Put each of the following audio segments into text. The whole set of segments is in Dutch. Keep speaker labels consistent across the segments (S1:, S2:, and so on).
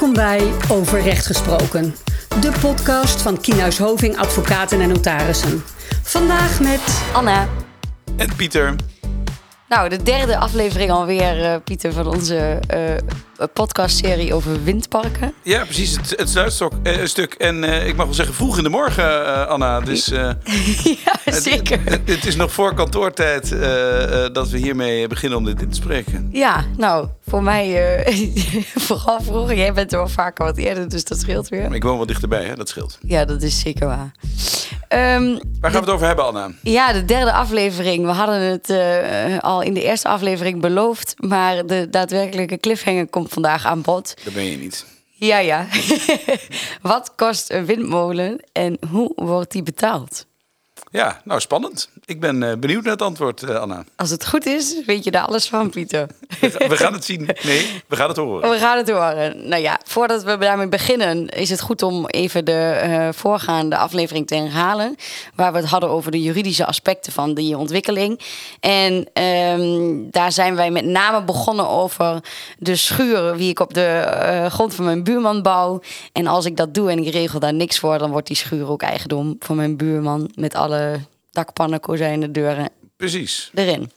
S1: Welkom bij Over Recht Gesproken, de podcast van Kienhuis Hoving Advocaten en Notarissen. Vandaag met
S2: Anna.
S3: En Pieter.
S2: Nou, de derde aflevering alweer, uh, Pieter, van onze uh, podcastserie over windparken.
S3: Ja, precies. Het, het sluitstuk. En uh, ik mag wel zeggen vroeg in de morgen, Anna. Dus,
S2: ja, zeker.
S3: Het, het, is nog voor kantoortijd dat we hiermee beginnen om dit in te spreken.
S2: Ja, nou, voor mij vooral vroeg. Jij bent er wel vaker wat eerder, dus dat scheelt weer.
S3: Ik woon wel dichterbij, hè? dat scheelt.
S2: Ja, dat is zeker waar.
S3: Um, Waar gaan we het over hebben, Anna?
S2: Ja, de derde aflevering. We hadden het al in de eerste aflevering beloofd. Maar de daadwerkelijke cliffhanger komt vandaag aan bod.
S3: Dat ben je niet.
S2: Ja, ja. Wat kost een windmolen en hoe wordt die betaald?
S3: Ja, nou spannend. Ik ben uh, benieuwd naar het antwoord, uh, Anna.
S2: Als het goed is, weet je daar alles van, Pieter.
S3: We gaan het zien. Nee, we gaan het horen.
S2: We gaan het horen. Nou ja, voordat we daarmee beginnen, is het goed om even de uh, voorgaande aflevering te herhalen. Waar we het hadden over de juridische aspecten van die ontwikkeling. En um, daar zijn wij met name begonnen over de schuur, wie ik op de grond van mijn buurman bouw. En als ik dat doe en ik regel daar niks voor, dan wordt die schuur ook eigendom van mijn buurman met alle dakpannen, kozijnen, deuren.
S3: Precies.
S2: Erin.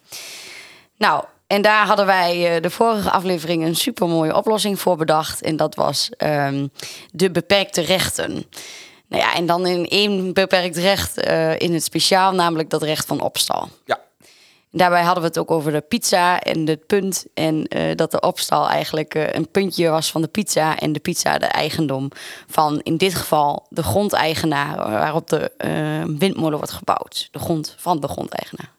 S2: Nou, en daar hadden wij eh, de vorige aflevering een super mooie oplossing voor bedacht. En dat was um, de beperkte rechten. Nou ja, en dan in één beperkt recht uh, in het speciaal, namelijk dat recht van opstal.
S3: Ja.
S2: Daarbij hadden we het ook over de pizza en het punt. En uh, dat de opstal eigenlijk uh, een puntje was van de pizza. En de pizza de eigendom van in dit geval de grondeigenaar waarop de uh, windmolen wordt gebouwd. De grond van de grondeigenaar.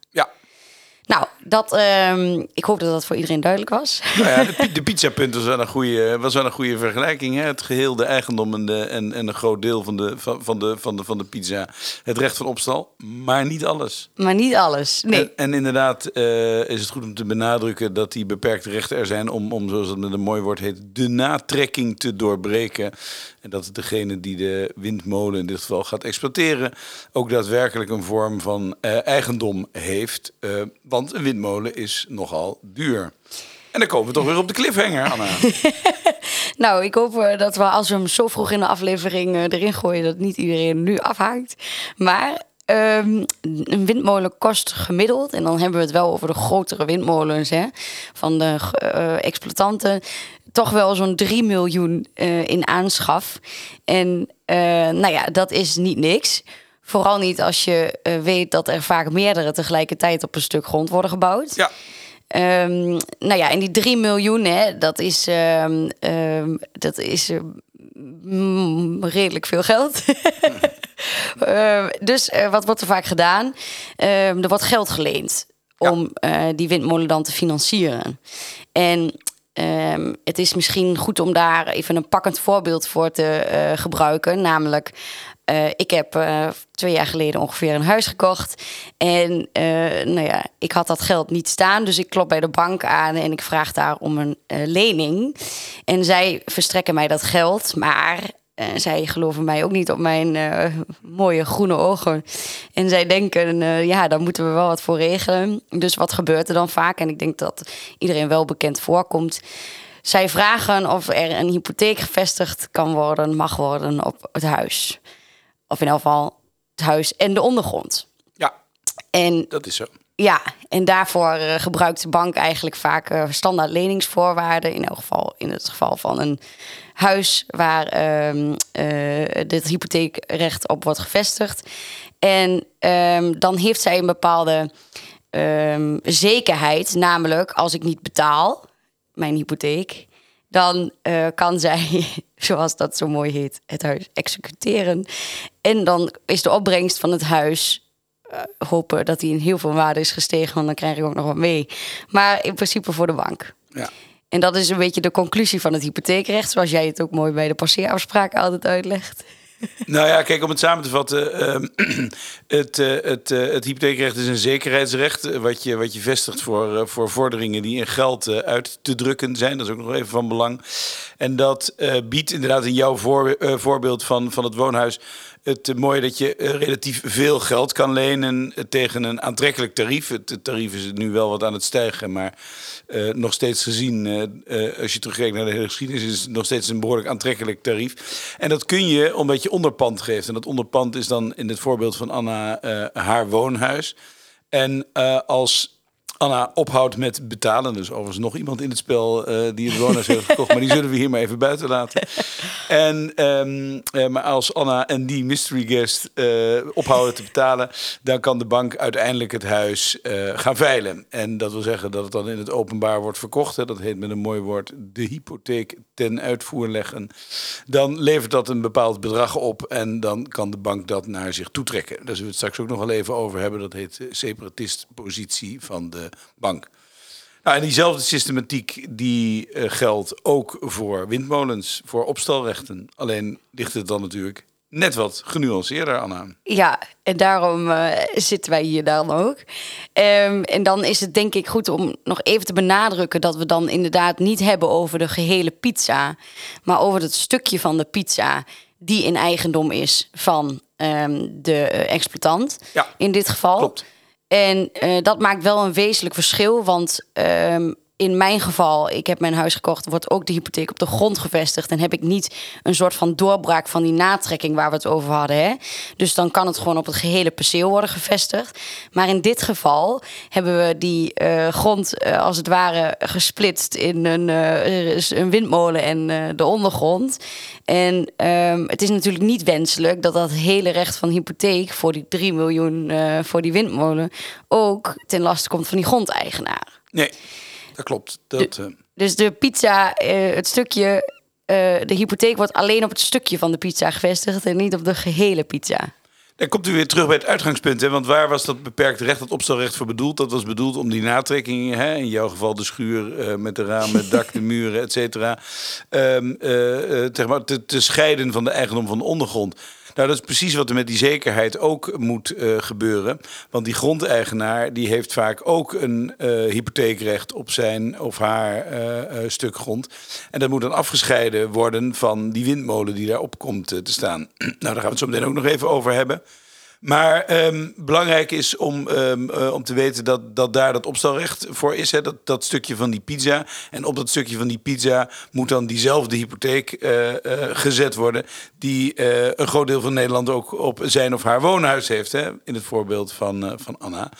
S2: Nou, dat, um, ik hoop dat dat voor iedereen duidelijk was.
S3: Nou ja, de, de pizzapunt was wel een goede, was wel een goede vergelijking. Hè? Het geheel, de eigendom en, de, en, en een groot deel van de, van, van, de, van, de, van de pizza. Het recht van opstal, maar niet alles.
S2: Maar niet alles, nee.
S3: En, en inderdaad uh, is het goed om te benadrukken dat die beperkte rechten er zijn... om, om zoals het met een mooi woord heet, de natrekking te doorbreken. En dat degene die de windmolen in dit geval gaat exploiteren... ook daadwerkelijk een vorm van uh, eigendom heeft... Uh, want een windmolen is nogal duur. En dan komen we toch weer op de cliffhanger, Anna.
S2: nou, ik hoop eh, dat we als we hem zo vroeg in de aflevering uh, erin gooien... dat niet iedereen nu afhaakt. Maar um, een windmolen kost gemiddeld... en dan hebben we het wel over de grotere windmolens hè, van de uh, exploitanten... toch wel zo'n 3 miljoen in aanschaf. En nou ja, dat is niet niks... Vooral niet als je uh, weet dat er vaak meerdere tegelijkertijd op een stuk grond worden gebouwd.
S3: Ja.
S2: Um, nou ja, en die 3 miljoen, hè, dat is, um, um, dat is mm, redelijk veel geld. dus uh, wat wordt er vaak gedaan? er wordt geld geleend om ja. die windmolen dan te financieren. En Um, het is misschien goed om daar even een pakkend voorbeeld voor te uh, gebruiken. Namelijk, uh, ik heb uh, twee jaar geleden ongeveer een huis gekocht. En nou ja, ik had dat geld niet staan. Dus ik klop bij de bank aan en ik vraag daar om een lening. En zij verstrekken mij dat geld. Maar zij geloven mij ook niet op mijn mooie groene ogen. En zij denken, ja, daar moeten we wel wat voor regelen. Dus wat gebeurt er dan vaak? En ik denk dat iedereen wel bekend voorkomt. Zij vragen of er een hypotheek gevestigd kan worden, mag worden op het huis. Of in elk geval het huis en de ondergrond.
S3: Ja,
S2: en,
S3: dat is zo.
S2: Ja, en daarvoor uh, gebruikt de bank eigenlijk vaak uh, standaard leningsvoorwaarden. In elk geval in het geval van een huis waar uh, dit hypotheekrecht op wordt gevestigd. En um, dan heeft zij een bepaalde um, zekerheid, namelijk als ik niet betaal mijn hypotheek, dan uh, kan zij, zoals dat zo mooi heet, het huis executeren. En dan is de opbrengst van het huis uh, hopen dat hij in heel veel waarde is gestegen, want dan krijg ik ook nog wat mee. Maar in principe voor de bank.
S3: Ja.
S2: En dat is een beetje de conclusie van het hypotheekrecht, zoals jij het ook mooi bij de passeerafspraken altijd uitlegt.
S3: Nou ja, kijk, om het samen te vatten. Uh, het, uh, het, uh, het hypotheekrecht is een zekerheidsrecht. Wat je, wat je vestigt voor, voor vorderingen die in geld uit te drukken zijn. Dat is ook nog even van belang. En dat biedt inderdaad in jouw voor, voorbeeld van, van het woonhuis het eh, mooie dat je eh, relatief veel geld kan lenen eh, tegen een aantrekkelijk tarief. Het, tarief is nu wel wat aan het stijgen, maar nog steeds gezien, als je terugkijkt naar de hele geschiedenis, is het nog steeds een behoorlijk aantrekkelijk tarief. En dat kun je omdat je onderpand geeft. En dat onderpand is dan in het voorbeeld van Anna haar woonhuis. En als Anna ophoudt met betalen. Dus overigens nog iemand in het spel eh, die het woonhuis heeft gekocht. Maar die zullen we hier maar even buiten laten. En, ehm, eh, maar als Anna en die mystery guest eh, ophouden te betalen... dan kan de bank uiteindelijk het huis gaan veilen. En dat wil zeggen dat het dan in het openbaar wordt verkocht. Hè. Dat heet met een mooi woord de hypotheek ten uitvoer leggen. Dan levert dat een bepaald bedrag op. En dan kan de bank dat naar zich toetrekken. Daar zullen we het straks ook nog wel even over hebben. Dat heet separatistpositie van de bank. Nou, en diezelfde systematiek die eh, geldt ook voor windmolens, voor opstalrechten. Alleen ligt het dan natuurlijk net wat genuanceerder aan aan.
S2: Ja, en daarom eh, zitten wij hier dan ook. Ehm, en dan is het denk ik goed om nog even te benadrukken dat we dan inderdaad niet hebben over de gehele pizza, maar over het stukje van de pizza die in eigendom is van ehm, de eh, exploitant.
S3: Ja,
S2: in dit geval.
S3: klopt.
S2: En eh, dat maakt wel een wezenlijk verschil, want ehm, in mijn geval, ik heb mijn huis gekocht, wordt ook de hypotheek op de grond gevestigd. En heb ik niet een soort van doorbraak van die natrekking waar we het over hadden. Hè? Dus dan kan het gewoon op het gehele perceel worden gevestigd. Maar in dit geval hebben we die eh, grond eh, als het ware gesplitst in een, eh, een windmolen en de ondergrond. En ehm, het is natuurlijk niet wenselijk dat dat hele recht van hypotheek voor die 3 miljoen voor die windmolen ook ten laste komt van die grondeigenaar.
S3: Nee, dat klopt. Dat, eh,
S2: Dus de pizza, eh, het stukje, eh, de hypotheek wordt alleen op het stukje van de pizza gevestigd en niet op de gehele pizza.
S3: Dan komt u weer terug bij het uitgangspunt. Hè? Want waar was dat beperkte recht, dat opstelrecht voor bedoeld? Dat was bedoeld om die natrekkingen, hè? in jouw geval de schuur met de ramen, het dak, de muren, et cetera, ehm, eh, eh, te, te scheiden van de eigendom van de ondergrond. Nou, dat is precies wat er met die zekerheid ook moet eh, gebeuren. Want die grondeigenaar die heeft vaak ook een eh, hypotheekrecht op zijn of haar eh, stuk grond. En dat moet dan afgescheiden worden van die windmolen die daarop komt te staan. nou, daar gaan we het zo meteen ook nog even over hebben. Maar ehm, belangrijk is om, ehm, eh, om te weten dat, dat daar dat opstalrecht voor is. Hè, dat, dat stukje van die pizza. En op dat stukje van die pizza moet dan diezelfde hypotheek eh, eh, gezet worden. Die een groot deel van Nederland ook op zijn of haar woonhuis heeft. Hè, in het voorbeeld van, van Anna.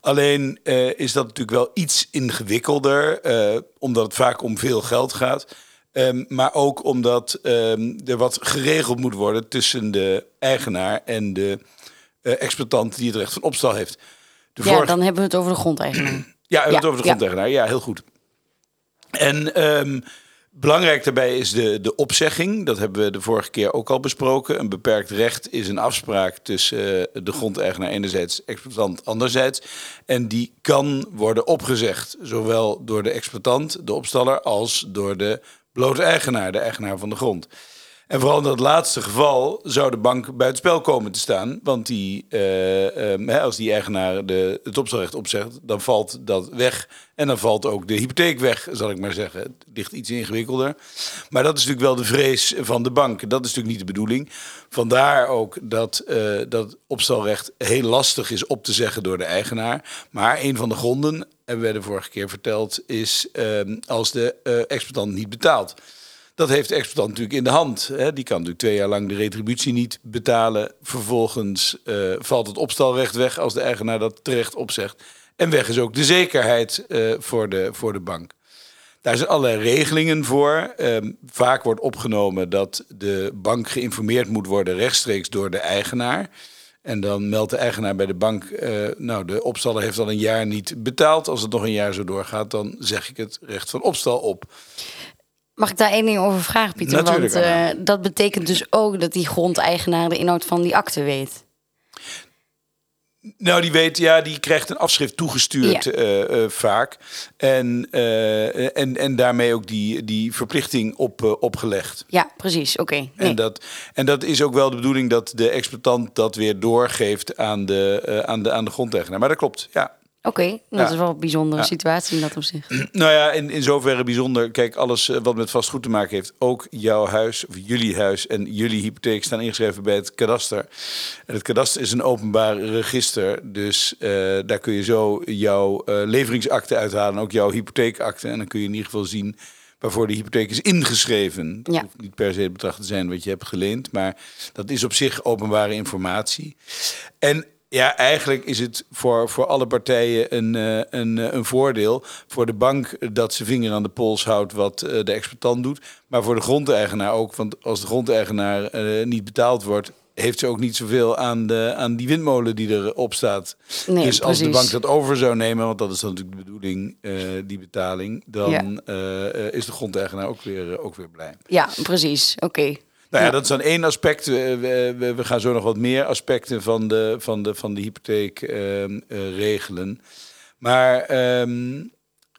S3: Alleen is dat natuurlijk wel iets ingewikkelder. omdat het vaak om veel geld gaat. Ehm, maar ook omdat er wat geregeld moet worden tussen de eigenaar en de exploitant die het recht van opstal heeft. De
S2: Ja,
S3: vorige-
S2: dan hebben we het over de grondeigenaar.
S3: ja, we hebben het
S2: Ja,
S3: over de
S2: ja.
S3: grondeigenaar. Ja, heel goed. En ehm, belangrijk daarbij is de, de opzegging. Dat hebben we de vorige keer ook al besproken. Een beperkt recht is een afspraak tussen eh, de grondeigenaar enerzijds, exploitant anderzijds. En die kan worden opgezegd, zowel door de exploitant, de opstaller, als door de blote eigenaar, de eigenaar van de grond. En vooral in dat laatste geval zou de bank buitenspel komen te staan. Want die, eh, ehm, als die eigenaar de, het opstelrecht opzegt, dan valt dat weg. En dan valt ook de hypotheek weg, zal ik maar zeggen. Het ligt iets ingewikkelder. Maar dat is natuurlijk wel de vrees van de bank. Dat is natuurlijk niet de bedoeling. Vandaar ook dat eh, dat opstelrecht heel lastig is op te zeggen door de eigenaar. Maar een van de gronden, hebben wij de vorige keer verteld, is ehm, als de eh, exploitant niet betaalt. Dat heeft de exploitant natuurlijk in de hand. Hè. Die kan natuurlijk twee jaar lang de retributie niet betalen. Vervolgens eh, valt het opstalrecht weg als de eigenaar dat terecht opzegt. En weg is ook de zekerheid eh, voor, de, voor de bank. Daar zijn allerlei regelingen voor. Ehm, vaak wordt opgenomen dat de bank geïnformeerd moet worden rechtstreeks door de eigenaar. En dan meldt de eigenaar bij de bank, eh, nou de opstaller heeft al een jaar niet betaald. Als het nog een jaar zo doorgaat, dan zeg ik het recht van opstal op.
S2: Mag ik daar één ding over vragen, Pieter?
S3: Natuurlijk,
S2: Want eh, dat betekent dus ook dat die grondeigenaar de inhoud van die akte weet.
S3: Nou, die weet, ja, die krijgt een afschrift toegestuurd
S2: Ja.
S3: eh, eh, vaak. En, en, en daarmee ook die, die verplichting op, opgelegd.
S2: Ja, precies. Oké. Nee.
S3: En, dat, en dat is ook wel de bedoeling dat de exploitant dat weer doorgeeft aan de, aan de, aan de grondeigenaar. Maar dat klopt, ja.
S2: Oké, dat
S3: Ja.
S2: is wel een bijzondere
S3: Ja.
S2: situatie in dat opzicht.
S3: Nou ja, in, in zoverre bijzonder. Kijk, alles eh, wat met vastgoed te maken heeft, ook jouw huis, of jullie huis en jullie hypotheek staan ingeschreven bij het kadaster. En het kadaster is een openbaar register, dus eh, daar kun je zo jouw eh, leveringsakte uithalen, ook jouw hypotheekakte. En dan kun je in ieder geval zien waarvoor de hypotheek is ingeschreven. Het
S2: Ja.
S3: hoeft niet per se het bedrag te zijn wat je hebt geleend, maar dat is op zich openbare informatie. En ja, eigenlijk is het voor, voor alle partijen een, eh, een, eh, een voordeel. Voor de bank dat ze vinger aan de pols houdt wat eh, de exploitant doet. Maar voor de grondeigenaar ook. Want als de grondeigenaar eh, niet betaald wordt, heeft ze ook niet zoveel aan, de, aan die windmolen die erop staat.
S2: Nee,
S3: dus als de bank dat over zou nemen, want dat is dan natuurlijk de bedoeling, eh, die betaling, dan
S2: Ja.
S3: eh, eh, is de grondeigenaar ook weer, eh, ook weer blij.
S2: Ja, precies. Oké.
S3: Nou ja, dat is dan één aspect. We, we, gaan zo nog wat meer aspecten van de, van de, van de hypotheek ehm, eh, regelen. Maar ehm,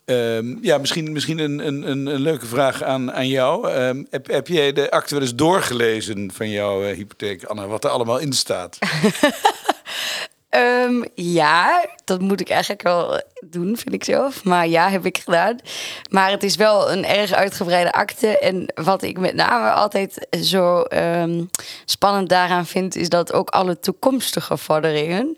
S3: ehm, ja, misschien, misschien een, een, een, leuke vraag aan, aan jou. Heb, heb jij de akte wel eens doorgelezen van jouw eh, hypotheek, Anna? Wat er allemaal in staat?
S2: Ehm, ja, dat moet ik eigenlijk wel doen, vind ik zelf. Maar ja, heb ik gedaan. Maar het is wel een erg uitgebreide akte. En wat ik met name altijd zo ehm, spannend daaraan vind, is dat ook alle toekomstige vorderingen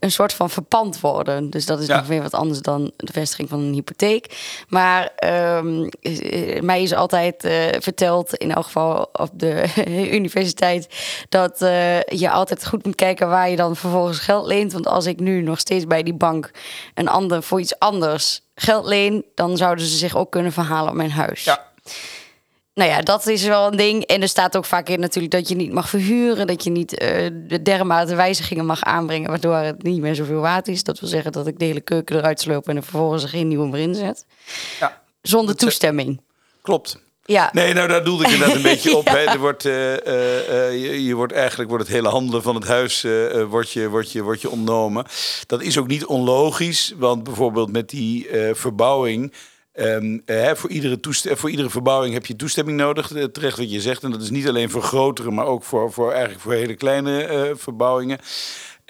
S2: een soort van verpand worden. Dus dat is
S3: Ja.
S2: nog weer wat anders dan de vestiging van een hypotheek. Maar ehm, eh, mij is altijd eh, verteld, in elk geval op de universiteit, dat eh, je altijd goed moet kijken waar je dan vervolgens geld leent. Want als ik nu nog steeds bij die bank een ander voor iets anders geld leen, dan zouden ze zich ook kunnen verhalen op mijn huis.
S3: Ja.
S2: Nou ja, dat is wel een ding. En er staat ook vaak in natuurlijk dat je niet mag verhuren. Dat je niet eh, de dermate wijzigingen mag aanbrengen. Waardoor het niet meer zoveel waard is. Dat wil zeggen dat ik de hele keuken eruit sloop en er vervolgens er geen nieuwe meer zet.
S3: Ja,
S2: Zonder toestemming.
S3: klopt.
S2: Ja,
S3: Nee, nou daar doelde ik inderdaad een beetje op.
S2: Ja.
S3: Hè. Er wordt, eh, eh, eh, je, je wordt eigenlijk wordt het hele handelen van het huis wordt je, wordt je, wordt je ontnomen. Dat is ook niet onlogisch, want bijvoorbeeld met die verbouwing. ehm, eh, voor, iedere voor iedere verbouwing heb je toestemming nodig, terecht wat je zegt. En dat is niet alleen voor grotere, maar ook voor, voor, eigenlijk voor hele kleine verbouwingen.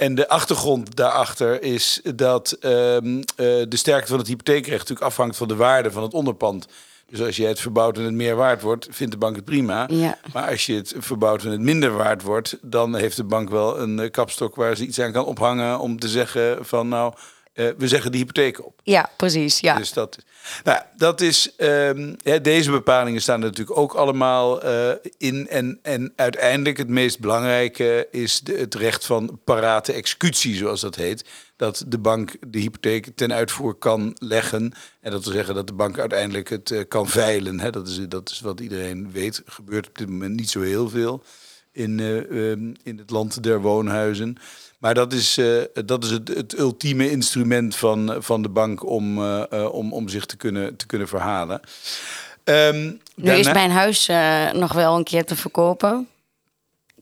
S3: En de achtergrond daarachter is dat ehm, eh, de sterkte van het hypotheekrecht natuurlijk afhangt van de waarde van het onderpand. Dus als je het verbouwt en het meer waard wordt, vindt de bank het prima.
S2: Ja.
S3: Maar als je het verbouwt en het minder waard wordt, dan heeft de bank wel een eh, kapstok waar ze iets aan kan ophangen om te zeggen van nou, eh, we zeggen de hypotheek op.
S2: ja precies. Ja.
S3: Dus dat, nou, dat is, ehm, hè, deze bepalingen staan er natuurlijk ook allemaal eh, in. En, en uiteindelijk het meest belangrijke is de, het recht van parate executie, zoals dat heet. Dat de bank de hypotheek ten uitvoer kan leggen. En dat wil zeggen dat de bank uiteindelijk het eh, kan veilen. Hè. Dat, is, dat is wat iedereen weet. Gebeurt op dit moment niet zo heel veel in, eh, ehm, in het land der woonhuizen. Maar dat is, eh, dat is het, het ultieme instrument van, van de bank om, eh, eh, om, om zich te kunnen, te kunnen verhalen. Ehm,
S2: Nu
S3: daarna-
S2: is mijn huis eh, nog wel een keer te verkopen.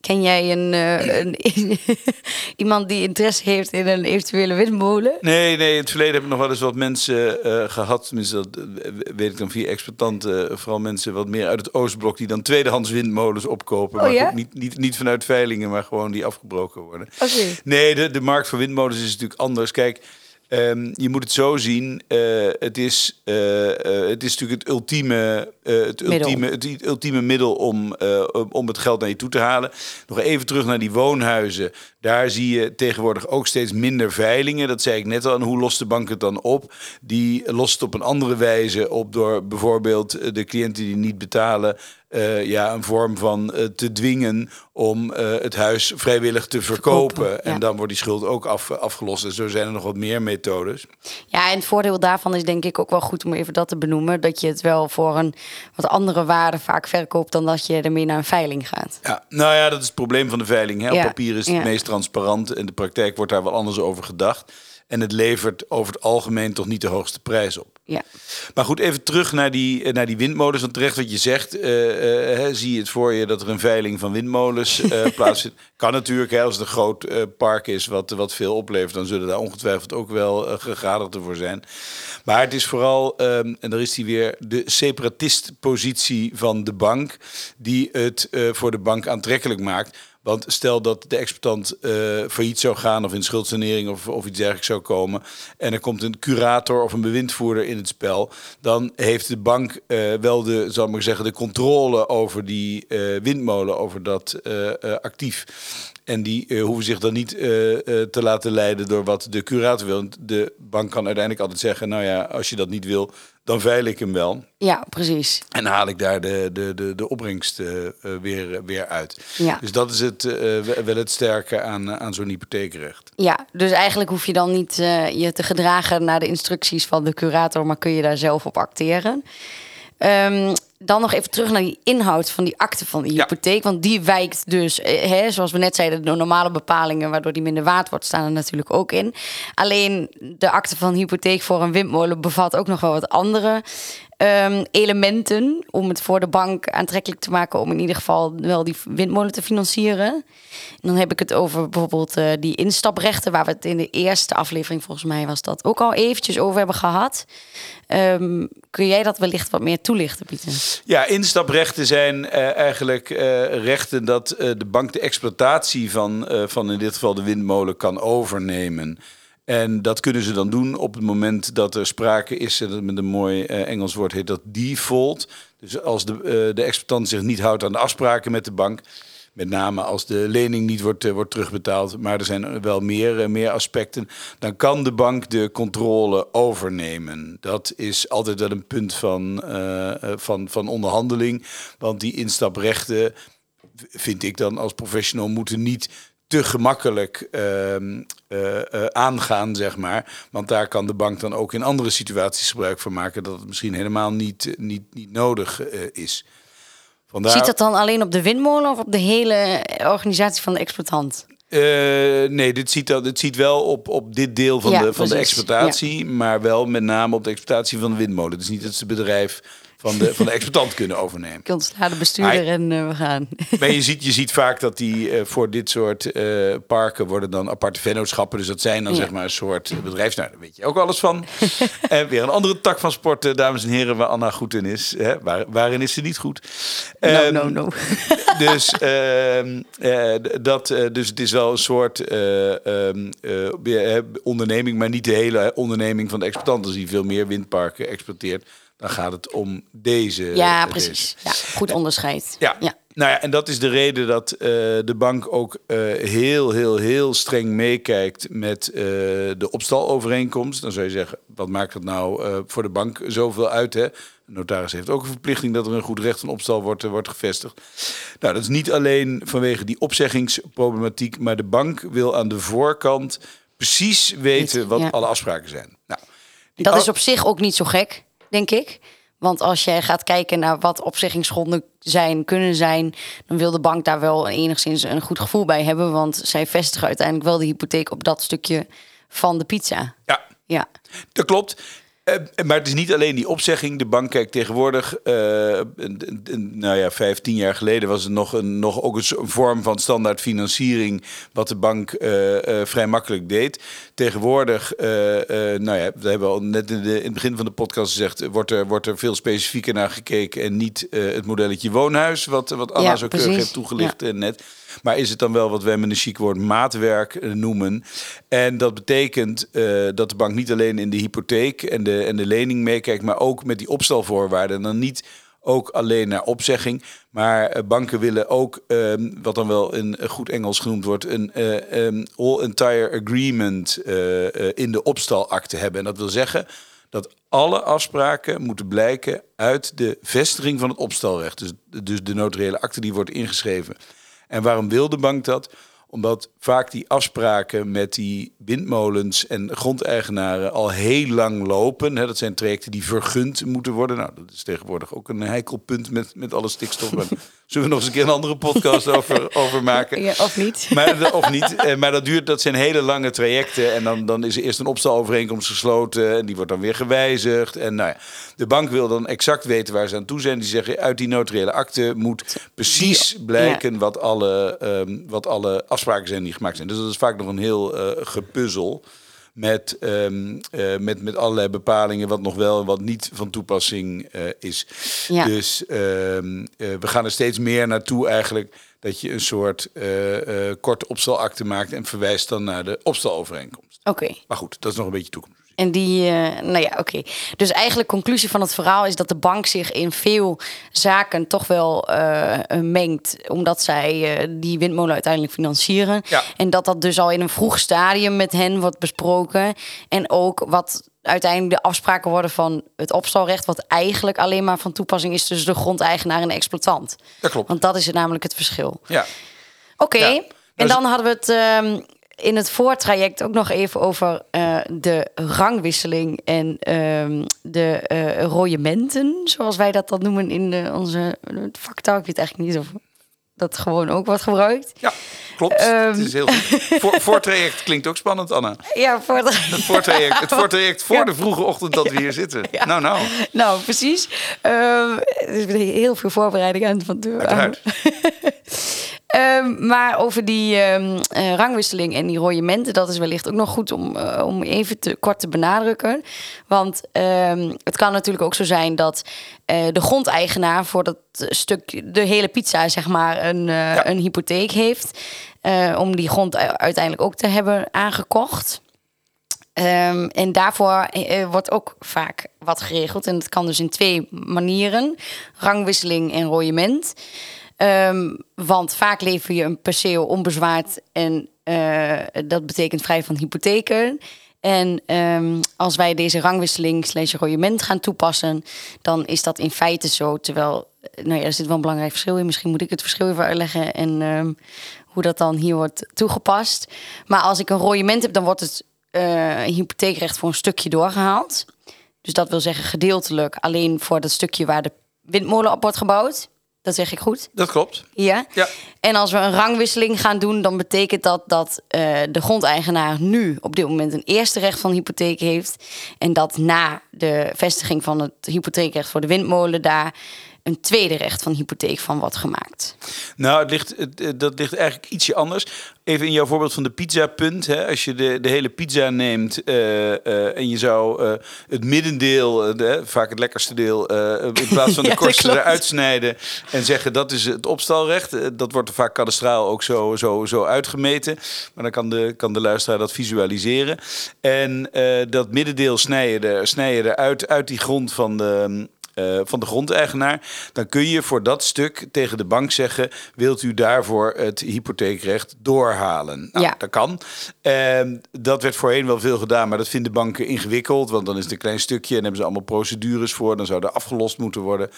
S2: Ken jij een, eh, een iemand die interesse heeft in een eventuele windmolen?
S3: Nee, nee, in het verleden heb ik nog wel eens wat mensen eh, gehad. Tenminste, dat eh, weet ik dan via exploitanten. vooral mensen wat meer uit het Oostblok... die dan tweedehands windmolens opkopen.
S2: Oh,
S3: maar
S2: ja?
S3: goed, niet, niet, niet vanuit veilingen, maar gewoon die afgebroken worden.
S2: Oké.
S3: Nee, de, de markt voor windmolens is natuurlijk anders. Kijk, ehm, je moet het zo zien. het, is, het is natuurlijk het ultieme, eh, het ultieme, het ultieme middel om, eh, om het geld naar je toe te halen. Nog even terug naar die woonhuizen. Daar zie je tegenwoordig ook steeds minder veilingen. Dat zei ik net al. En hoe lost de bank het dan op? Die lost het op een andere wijze op door bijvoorbeeld eh, de cliënten die niet betalen. ja, een vorm van te dwingen om het huis vrijwillig te verkopen.
S2: Verkopen,
S3: En
S2: ja.
S3: dan wordt die schuld ook af, afgelost. En zo zijn er nog wat meer methodes.
S2: Ja, en het voordeel daarvan is denk ik ook wel goed om even dat te benoemen. Dat je het wel voor een wat andere waarde vaak verkoopt dan dat je ermee naar een veiling gaat.
S3: Ja, nou ja, dat is het probleem van de veiling. Hè? Op
S2: Ja,
S3: papier is het
S2: ja.
S3: meest transparant. En de praktijk wordt daar wel anders over gedacht. En het levert over het algemeen toch niet de hoogste prijs op.
S2: Ja,
S3: Maar goed, even terug naar die, eh, naar die windmolens. Want terecht wat je zegt, eh, eh, hè, zie je het voor je dat er een veiling van windmolens plaatsvindt. Kan natuurlijk, hè, als het een groot park is wat, wat veel oplevert, dan zullen daar ongetwijfeld ook wel uh, gegadigden voor zijn. Maar het is vooral, ehm, en daar is die weer, de separatistpositie van de bank, die het voor de bank aantrekkelijk maakt. Want stel dat de exploitant uh, failliet zou gaan of in schuldsanering of, of iets dergelijks zou komen. En er komt een curator of een bewindvoerder in het spel. Dan heeft de bank uh, wel de, zal maar zeggen, de controle over die uh, windmolen, over dat actief. En die hoeven zich dan niet te laten leiden door wat de curator wil. De bank kan uiteindelijk altijd zeggen: Nou ja, als je dat niet wil, dan veil ik hem wel.
S2: Ja, precies.
S3: En haal ik daar de, de, de, de opbrengst weer, weer uit.
S2: Ja.
S3: Dus dat is het, wel het sterke aan, aan zo'n hypotheekrecht.
S2: Ja, dus eigenlijk hoef je dan niet je te gedragen naar de instructies van de curator, maar kun je daar zelf op acteren. Um, dan nog even terug naar die inhoud van die akte van de hypotheek. Want die wijkt dus, eh, hè, zoals we net zeiden, de normale bepalingen, waardoor die minder waard wordt, staan er natuurlijk ook in. Alleen de akte van hypotheek voor een windmolen bevat ook nog wel wat andere um, elementen om het voor de bank aantrekkelijk te maken om in ieder geval wel die windmolen te financieren. En dan heb ik het over bijvoorbeeld uh, die instaprechten, waar we het in de eerste aflevering volgens mij was dat ook al eventjes over hebben gehad. Um, kun jij dat wellicht wat meer toelichten, Pieter?
S3: Ja, instaprechten zijn uh, eigenlijk uh, rechten dat de bank de exploitatie van, van in dit geval de windmolen kan overnemen. En dat kunnen ze dan doen op het moment dat er sprake is, dat met een mooi Engels woord heet dat default. Dus als de, de exploitant zich niet houdt aan de afspraken met de bank, met name als de lening niet wordt, uh, wordt terugbetaald, maar er zijn wel meer, meer aspecten, dan kan de bank de controle overnemen. Dat is altijd wel een punt van, van, van onderhandeling, want die instaprechten vind ik dan als professional moeten niet te gemakkelijk uh, aangaan, zeg maar. Want daar kan de bank dan ook in andere situaties gebruik van maken dat het misschien helemaal niet, niet, niet nodig is.
S2: Vandaar... Ziet dat dan alleen op de windmolen of op de hele organisatie van de exploitant?
S3: nee, dit ziet, dat, dit ziet wel op, op dit deel van, ja, de, van de exploitatie, ja. maar wel met name op de exploitatie van de windmolen. Dus niet dat het bedrijf van de, van de exploitant kunnen overnemen.
S2: Ik ontsla de bestuurder en uh, we gaan.
S3: Maar je ziet, je ziet vaak dat die uh, voor dit soort uh, parken worden dan aparte vennootschappen. Dus dat zijn dan ja. zeg maar een soort bedrijfs. Nou, daar weet je ook alles van. en weer een andere tak van sport, dames en heren, waar Anna goed in is. Hè? Waar, waarin is ze niet goed?
S2: No, um, no, no.
S3: dus, dat, dus het is wel een soort um, onderneming, maar niet de hele onderneming van de exploitant. Als die veel meer windparken exploiteert dan gaat het om deze.
S2: Ja, precies. Ja, goed onderscheid.
S3: Ja. ja. Nou ja, en dat is de reden dat uh, de bank ook uh, heel, heel, heel streng meekijkt met uh, de opstalovereenkomst. Dan zou je zeggen, wat maakt het nou voor de bank zoveel uit? Hè? De notaris heeft ook een verplichting dat er een goed recht van opstal wordt, wordt gevestigd. Nou, dat is niet alleen vanwege die opzeggingsproblematiek, maar de bank wil aan de voorkant precies weten wat ja. alle afspraken zijn. Nou,
S2: dat is op zich ook niet zo gek denk ik. Want als jij gaat kijken naar wat opzeggingsgronden zijn, kunnen zijn, dan wil de bank daar wel enigszins een goed gevoel bij hebben. Want zij vestigen uiteindelijk wel de hypotheek op dat stukje van de pizza.
S3: Ja,
S2: ja.
S3: dat klopt. Uh, maar het is niet alleen die opzegging. De bank kijkt tegenwoordig, uh, nou ja, vijf, tien jaar geleden was het nog, een, nog ook een vorm van standaard financiering, wat de bank uh, vrij makkelijk deed. Tegenwoordig, nou ja, we hebben al net in, de, in, het begin van de podcast gezegd, wordt er, wordt er veel specifieker naar gekeken en niet het modelletje woonhuis, wat, wat Anna ja, zo keurig heeft toegelicht ja. net. Maar is het dan wel wat wij met een chic woord maatwerk noemen? En dat betekent uh, dat de bank niet alleen in de hypotheek en de, en de lening meekijkt, maar ook met die opstalvoorwaarden. En dan niet ook alleen naar opzegging. Maar uh, banken willen ook, um, wat dan wel in goed Engels genoemd wordt, een uh, um, all entire agreement in de opstalakte hebben. En dat wil zeggen dat alle afspraken moeten blijken uit de vestiging van het opstalrecht. Dus, dus de notariële akte die wordt ingeschreven en waarom wil de bank dat? Omdat vaak die afspraken met die windmolens en grondeigenaren al heel lang lopen. Hè, dat zijn trajecten die vergund moeten worden. Nou, dat is tegenwoordig ook een heikel punt met, met alle stikstof. Zullen we nog eens een keer een andere podcast over, over maken?
S2: Ja, of niet.
S3: Maar, of niet. Eh, maar dat, duurt, dat zijn hele lange trajecten. En dan, dan is er eerst een opstalovereenkomst gesloten. En die wordt dan weer gewijzigd. En nou ja, de bank wil dan exact weten waar ze aan toe zijn. Die zeggen uit die notariële akte moet precies blijken wat, alle, um, wat alle afspraken zijn die gemaakt zijn. Dus dat is vaak nog een heel uh, gepuzzel met, um, uh, met, met allerlei bepalingen wat nog wel en wat niet van toepassing uh, is.
S2: Ja.
S3: Dus um, uh, we gaan er steeds meer naartoe eigenlijk dat je een soort eh, eh, korte opstalakte maakt en verwijst dan naar de opstalovereenkomst.
S2: Oké.
S3: Maar goed, dat is nog een beetje toekomst.
S2: En die, eh, nou ja, oké. Dus eigenlijk conclusie van het verhaal is dat de bank zich in veel zaken toch wel eh, mengt, omdat zij eh, die windmolen uiteindelijk financieren.
S3: Ja.
S2: En dat dat dus al in een vroeg stadium met hen wordt besproken. En ook wat uiteindelijk de afspraken worden van het opstalrecht, wat eigenlijk alleen maar van toepassing is tussen de grondeigenaar en de exploitant.
S3: Dat klopt.
S2: Want dat is namelijk het verschil.
S3: Ja.
S2: Oké,
S3: Ja.
S2: en
S3: Nou,
S2: dan hadden we het ehm, in het voortraject ook nog even over eh, de rangwisseling en ehm, de eh royementen, zoals wij dat dan noemen in de, onze vaktaal. Ik weet eigenlijk niet of dat gewoon ook wordt gebruikt.
S3: Ja, klopt.
S2: Ehm.
S3: het is heel goed. Voortraject klinkt ook spannend, Anna.
S2: Ja, voor de...
S3: Het voortraject, het voortraject voor de vroege ochtend dat we hier zitten. Nou, nou.
S2: Nou, precies. Ehm, er is heel veel voorbereiding aan van de Ehm, maar over die ehm, eh, rangwisseling en die royementen, dat is wellicht ook nog goed om, eh, om even te, kort te benadrukken. Want ehm, het kan natuurlijk ook zo zijn dat eh, de grondeigenaar voor dat stuk, de hele pizza, zeg maar, een,
S3: Ja.
S2: een hypotheek heeft. om die grond uiteindelijk ook te hebben aangekocht. En daarvoor wordt ook vaak wat geregeld. En dat kan dus in twee manieren: rangwisseling en royement. Ehm, want vaak lever je een perceel onbezwaard en eh, dat betekent vrij van hypotheken. En ehm, als wij deze rangwisseling slash royement gaan toepassen, dan is dat in feite zo. Terwijl, eh, nou ja, er zit wel een belangrijk verschil in. Misschien moet ik het verschil even uitleggen en ehm, hoe dat dan hier wordt toegepast. Maar als ik een royement heb, dan wordt het eh, hypotheekrecht voor een stukje doorgehaald. Dus dat wil zeggen gedeeltelijk alleen voor dat stukje waar de windmolen op wordt gebouwd. Dat zeg ik goed.
S3: Dat klopt.
S2: Ja.
S3: Ja.
S2: En als we een rangwisseling gaan doen, dan betekent dat dat eh, de grondeigenaar nu op dit moment een eerste recht van hypotheek heeft. En dat na de vestiging van het hypotheekrecht voor de windmolen daar een tweede recht van hypotheek van wordt gemaakt.
S3: Nou, het ligt, het, dat ligt eigenlijk ietsje anders. Even in jouw voorbeeld van de pizza-punt. Hè, als je de, de hele pizza neemt eh, eh, en je zou eh, het middendeel, de, vaak het lekkerste deel, in plaats van de
S2: Ja,
S3: kortste
S2: klopt.
S3: eruit snijden en zeggen dat is het opstalrecht. Dat wordt er vaak kadastraal ook zo, zo, zo uitgemeten. Maar dan kan de, kan de luisteraar dat visualiseren. En dat middendeel snij je, er, snij je eruit uit die grond van de eh, van de grondeigenaar, dan kun je voor dat stuk tegen de bank zeggen: wilt u daarvoor het hypotheekrecht doorhalen? Nou,
S2: Ja.
S3: dat kan. Ehm, dat werd voorheen wel veel gedaan, maar dat vinden banken ingewikkeld, want dan is het een klein stukje en hebben ze allemaal procedures voor. Dan zou er afgelost moeten worden.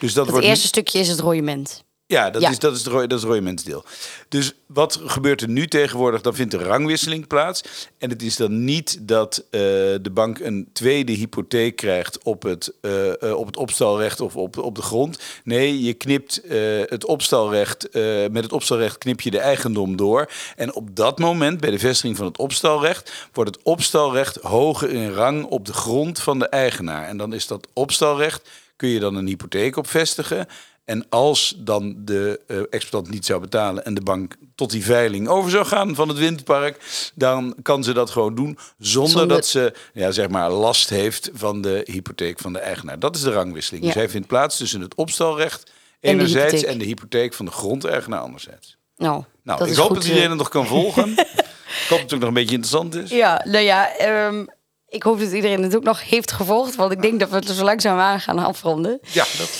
S3: Dus dat
S2: Het
S3: wordt nu-
S2: eerste stukje is het royement.
S3: Ja, dat
S2: Ja.
S3: is, dat is, de, rooi- dat is het roymentsdeel. Dus wat gebeurt er nu tegenwoordig? Dan vindt de rangwisseling plaats. En het is dan niet dat eh, de bank een tweede hypotheek krijgt op het, eh, eh, op het opstalrecht of op, op de grond. Nee, je knipt het opstalrecht, met het opstalrecht knip je de eigendom door. En op dat moment, bij de vestiging van het opstalrecht, wordt het opstalrecht hoger in rang op de grond van de eigenaar. En dan is dat opstalrecht, kun je dan een hypotheek op vestigen. En als dan de eh, exploitant niet zou betalen en de bank tot die veiling over zou gaan van het windpark, dan kan ze dat gewoon doen zonder,
S2: Zonder-
S3: dat ze ja, zeg maar last heeft van de hypotheek van de eigenaar. Dat is de rangwisseling.
S2: Ja.
S3: Dus hij vindt plaats tussen het opstalrecht enerzijds en de hypotheek van de grondeigenaar anderzijds.
S2: Nou,
S3: Nou,
S2: dat
S3: ik
S2: is
S3: hoop
S2: goed,
S3: dat iedereen
S2: eh.
S3: het nog kan volgen. ik hoop dat het ook nog een beetje interessant is.
S2: Ja, nou ja, ehm, ik hoop dat iedereen het ook nog heeft gevolgd. Want ik denk dat we het zo langzaam aan gaan afronden.
S3: Ja, dat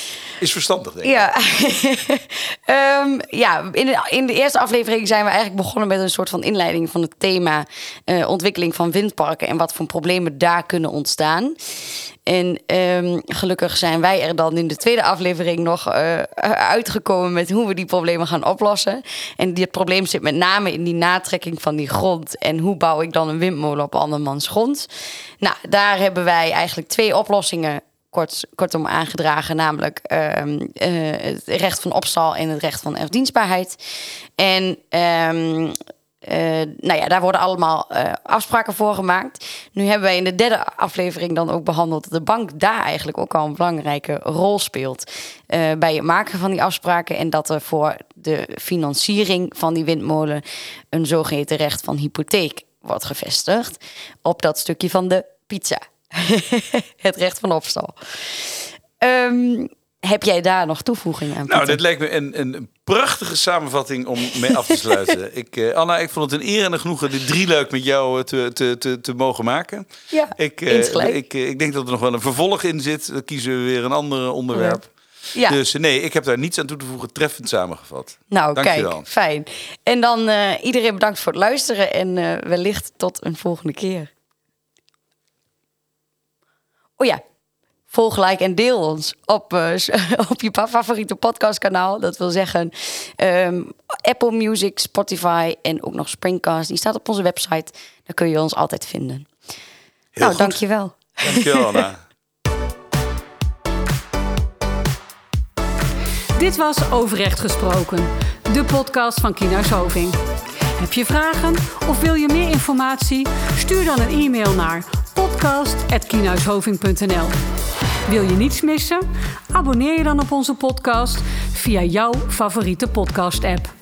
S3: is verstandig, denk ik.
S2: Ja, Ehm, ja in, de, in de eerste aflevering zijn we eigenlijk begonnen met een soort van inleiding van het thema eh, ontwikkeling van windparken en wat voor problemen daar kunnen ontstaan. En ehm, gelukkig zijn wij er dan in de tweede aflevering nog eh, uitgekomen met hoe we die problemen gaan oplossen. En dit probleem zit met name in die natrekking van die grond. En hoe bouw ik dan een windmolen op andermans grond? Nou, daar hebben wij eigenlijk twee oplossingen kort, kortom aangedragen, namelijk ehm, eh, het recht van opstal en het recht van erfdienstbaarheid. En ehm, eh, nou ja, daar worden allemaal eh, afspraken voor gemaakt. Nu hebben wij in de derde aflevering dan ook behandeld dat de bank daar eigenlijk ook al een belangrijke rol speelt bij het maken van die afspraken. En dat er voor de financiering van die windmolen een zogeheten recht van hypotheek wordt gevestigd op dat stukje van de pizza. het recht van opstal. Ehm, heb jij daar nog toevoegingen aan?
S3: Nou,
S2: Pieter?
S3: dit lijkt me een, een prachtige samenvatting om mee af te sluiten. ik, uh, Anna, ik vond het een eer en een genoegen dit drie leuk met jou eh, te, te, te, te mogen maken.
S2: Ja,
S3: ik, uh, ik, ik denk dat er nog wel een vervolg in zit. Dan kiezen we weer een ander onderwerp. Ja. Dus nee, ik heb daar niets aan toe te voegen. Treffend samengevat.
S2: Nou, kijk, fijn. En dan iedereen bedankt voor het luisteren en wellicht tot een volgende keer. Oh ja, volg, like en deel ons op, uh, op je favoriete podcastkanaal. Dat wil zeggen um, Apple Music, Spotify en ook nog Springcast. Die staat op onze website. Daar kun je ons altijd vinden. Heel nou, goed. dankjewel.
S3: Dankjewel, Anna.
S1: Dit was Overrecht Gesproken, de podcast van Kienhuis Hoving. Heb je vragen of wil je meer informatie? Stuur dan een e-mail naar podcast.kienhuishoving.nl Wil je niets missen? Abonneer je dan op onze podcast via jouw favoriete podcast-app.